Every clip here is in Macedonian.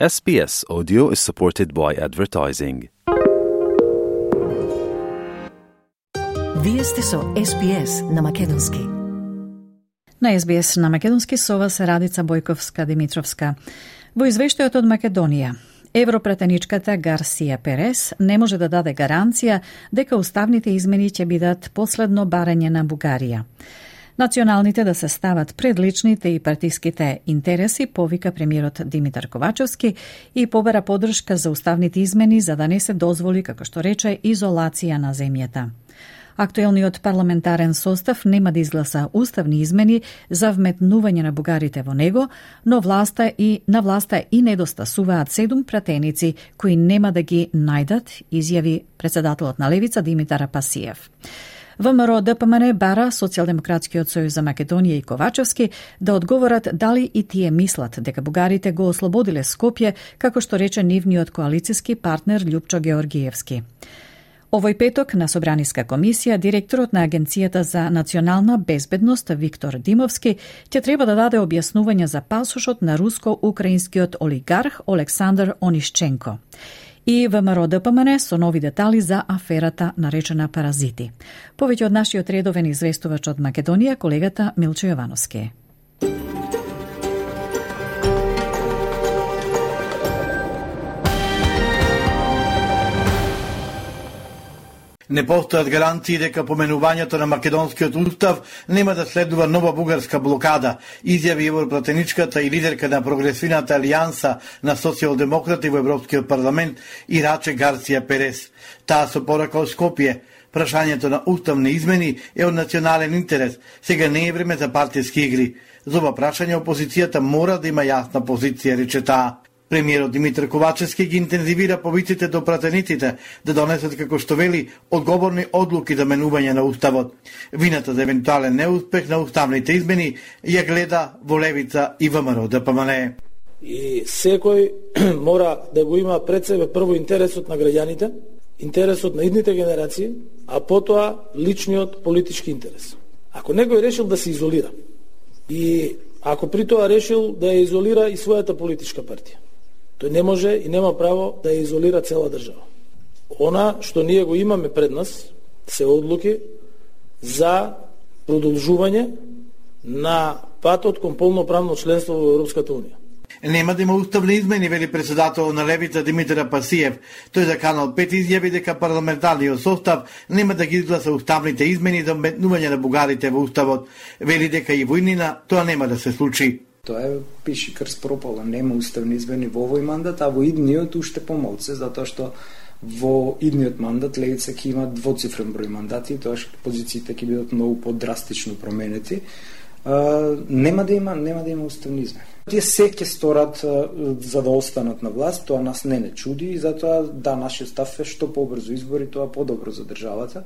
SBS Audio is supported by advertising. Вие сте со SBS на Македонски. На SBS на Македонски со вас Радица Бојковска Димитровска. Во извештајот од Македонија, Европретеничката Гарсија Перес не може да даде гаранција дека уставните измени ќе бидат последно барање на Бугарија. Националните да се стават пред личните и партиските интереси, повика премиерот Димитар Ковачевски и побера подршка за уставните измени за да не се дозволи, како што рече, изолација на земјата. Актуелниот парламентарен состав нема да изгласа уставни измени за вметнување на бугарите во него, но власта и на власта и недостасуваат седум пратеници кои нема да ги најдат, изјави председателот на Левица Димитар Пасиев. ВМРО ДПМН бара Социјалдемократскиот сојуз за Македонија и Ковачевски да одговорат дали и тие мислат дека бугарите го ослободиле Скопје, како што рече нивниот коалициски партнер Лјупчо Георгиевски. Овој петок на Собраниска комисија директорот на Агенцијата за национална безбедност Виктор Димовски ќе треба да даде објаснување за пасошот на руско-украинскиот олигарх Олександр Онишченко и ВМРО ДПМН со нови детали за аферата наречена Паразити. Повеќе од нашиот редовен известувач од Македонија, колегата Милчо Јовановски. Не постојат гаранции дека поменувањето на македонскиот устав нема да следува нова бугарска блокада, изјави европратеничката и лидерка на прогресивната алијанса на социјалдемократи во Европскиот парламент Ираче Гарсија Перес. Таа со порака од Скопје, прашањето на уставни измени е од национален интерес. Сега не е време за партиски игри. За ова прашање опозицијата мора да има јасна позиција, рече таа. Премиерот Димитар Ковачевски ги интензивира повиците до пратениците да донесат како што вели одговорни одлуки за менување на уставот. Вината за евентуален неуспех на уставните измени ја гледа во Левица и ВМРО да ДПМН. И секој мора да го има пред себе прво интересот на граѓаните, интересот на идните генерации, а потоа личниот политички интерес. Ако некој решил да се изолира и ако при тоа решил да ја изолира и својата политичка партија, Тој не може и нема право да ја изолира цела држава. Она што ние го имаме пред нас се одлуки за продолжување на патот кон полноправно членство во Европската Унија. Нема да има уставни измени, вели председател на Левица Димитар Пасиев. Тој за Канал 5 изјави дека парламентарниот состав нема да ги изгласа уставните измени за метнување на бугарите во уставот. Вели дека и војнина тоа нема да се случи. Тоа е пиши крст пропала, нема уставни измени во овој мандат, а во идниот уште помалце, затоа што во идниот мандат Левица ќе има двоцифрен број мандати, тоа што позициите ќе бидат многу подрастично променети. Uh, нема да има нема да има уставни измени. Тие се ќе сторат uh, за да останат на власт, тоа нас не не чуди и затоа да нашиот став е што побрзо избори, тоа подобро за државата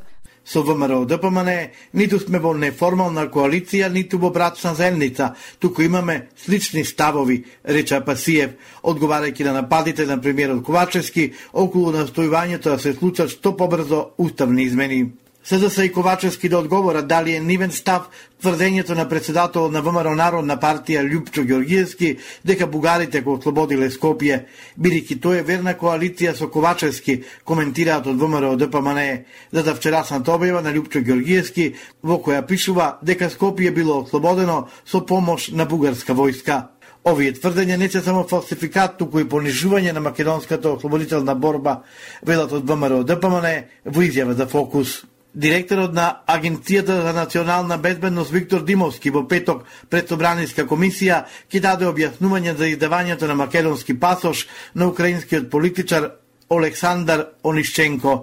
со ВМРО ДПМН, ниту сме во неформална коалиција, ниту во брачна земница, туку имаме слични ставови, рече Пасиев, одговарајќи на нападите на премиерот Ковачевски околу настојувањето да се случат што побрзо уставни измени. СДС и Ковачевски да одговорат дали е нивен став тврдењето на председател на ВМРО Народна партија Лјупчо Георгиевски дека бугарите го ослободиле Скопје, бидејќи тој е верна коалиција со Ковачевски, коментираат од ВМРО ДПМН, за да вчерасната објава на Лјупчо Георгиевски во која пишува дека Скопје било ослободено со помош на бугарска војска. Овие тврдења не се само фалсификат, туку и понижување на македонската ослободителна борба, велат од ВМРО ДПМН во изјава за Фокус. Директорот на Агенцијата за национална безбедност Виктор Димовски во петок пред Собраниска комисија ќе даде објаснување за издавањето на македонски пасош на украинскиот политичар Олександар Онишченко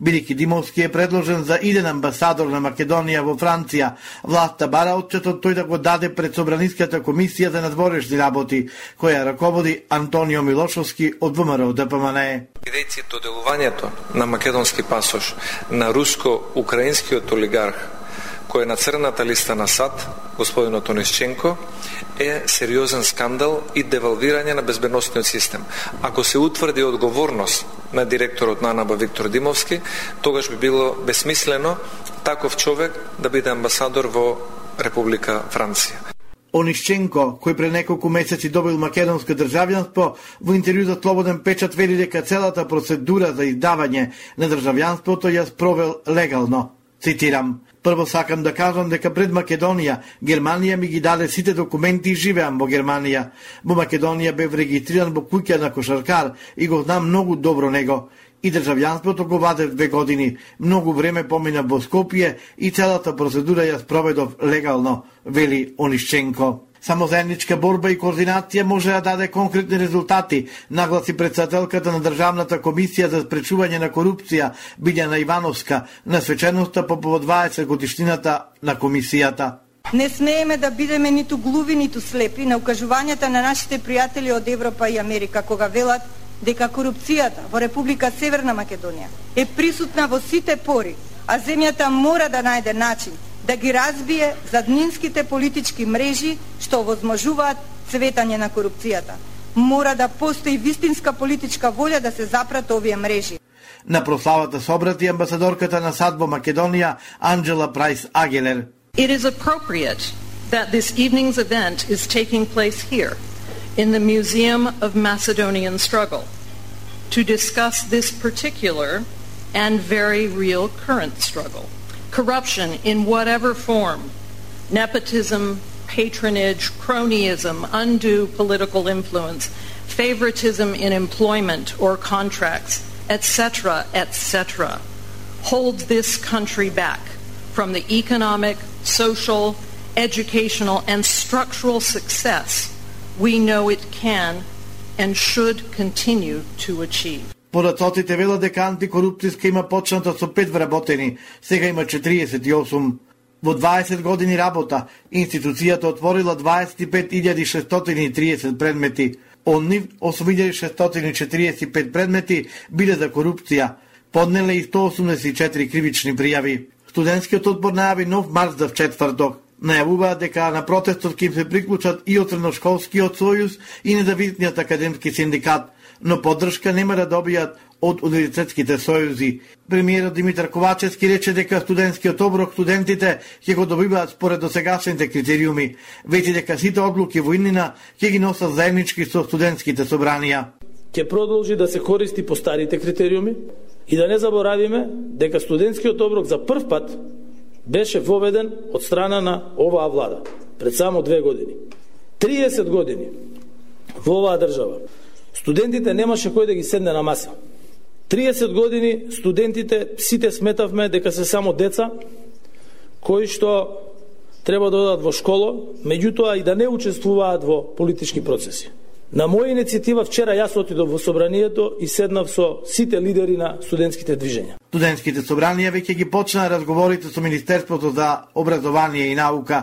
бидејќи Димовски е предложен за иден амбасадор на Македонија во Франција. Власта бара отчетот тој да го даде пред Собраниската комисија за надворешни работи, која раководи Антонио Милошовски од ВМРО да ДПМН. Бидејќи доделувањето на македонски пасош на руско-украинскиот олигарх кој е на црната листа на САД, господинот Онисченко, е сериозен скандал и девалвирање на безбедносниот систем. Ако се утврди одговорност на директорот на АНАБА Виктор Димовски, тогаш би било бесмислено таков човек да биде амбасадор во Република Франција. Онишченко, кој пред неколку месеци добил македонско државјанство, во интервју за Слободен печат вели дека целата процедура за издавање на државјанството ја спровел легално. Цитирам, Прво сакам да кажам дека пред Македонија, Германија ми ги даде сите документи и живеам во Германија. Во Македонија бев регистриран во куќа на кошаркар и го знам многу добро него. И државјанството го вадев две години. Многу време помина во Скопје и целата процедура ја спроведов легално, вели Онишченко. Само заедничка борба и координација може да даде конкретни резултати, нагласи председателката на Државната комисија за спречување на корупција Билјана Ивановска на свеченоста по повод 20 годишнината на комисијата. Не смееме да бидеме ниту глуви, ниту слепи на укажувањата на нашите пријатели од Европа и Америка, кога велат дека корупцијата во Република Северна Македонија е присутна во сите пори, а земјата мора да најде начин да ги разбие заднинските политички мрежи што овозможуваат цветање на корупцијата. Мора да постои вистинска политичка волја да се запрат овие мрежи. На прославата собрати амбасадорката на САД во Македонија Анджела Прайс Агелер. It is appropriate that this evening's event is taking place here in the Museum of Macedonian Struggle to discuss this particular and very real current struggle corruption in whatever form, nepotism, patronage, cronyism, undue political influence, favoritism in employment or contracts, etc., etc., holds this country back from the economic, social, educational, and structural success we know it can and should continue to achieve. Податоците велат дека антикорупцијска има почната со 5 вработени, сега има 48. Во 20 години работа, институцијата отворила 25.630 предмети. Од нив 8.645 предмети биле за корупција, поднеле и 184 кривични пријави. Студентскиот одбор најави нов марш за четврток. Најавуваат дека на протестот ќе им се приклучат и од Средношколскиот сојуз и независниот академски синдикат – но поддршка нема да добијат од универзитетските сојузи. Премиерот Димитар Ковачевски рече дека студентскиот оброк студентите ќе го добиваат според досегашните критериуми, веќе дека сите одлуки во Иннина ќе ги носат заеднички со студентските собранија. Ќе продолжи да се користи по старите критериуми и да не заборавиме дека студентскиот оброк за прв пат беше воведен од страна на оваа влада пред само две години. 30 години во оваа држава Студентите немаше кој да ги седне на маса. 30 години студентите сите сметавме дека се само деца кои што треба да одат во школа, меѓутоа и да не учествуваат во политички процеси. На моја иницијатива вчера јас отидов во собранието и седнав со сите лидери на студентските движења. Студентските собранија веќе ги почна разговорите со Министерството за образование и наука,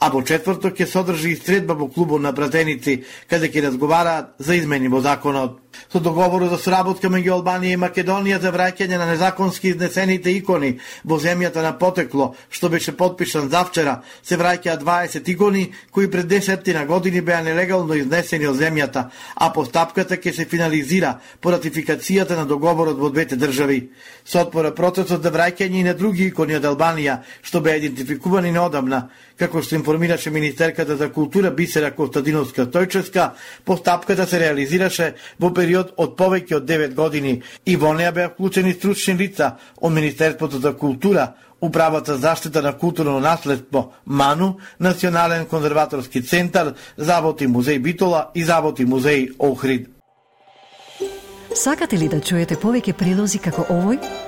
а во четврток ќе содржи одржи средба во клубот на пратеници, каде ќе разговараат за измени во законот. Со договорот за сработка меѓу Албанија и Македонија за враќање на незаконски изнесените икони во земјата на потекло, што беше подпишан завчера, се враќаат 20 икони кои пред десетина години беа нелегално изнесени од земјата, а постапката ќе се финализира по ратификацијата на договорот во двете држави. Со отпора процесот за враќање и на други икони од Албанија, што беа идентификувани неодамна, како што информираше Министерката за култура Бисера Костадиновска тојческа постапката се реализираше во период од повеќе од 9 години и во неа беа вклучени стручни лица од Министерството за култура, Управата за заштита на културно наследство МАНУ, Национален конзерваторски центар, Завод и музеј Битола и Завод и музеј Охрид. Сакате ли да чуете повеќе прилози како овој?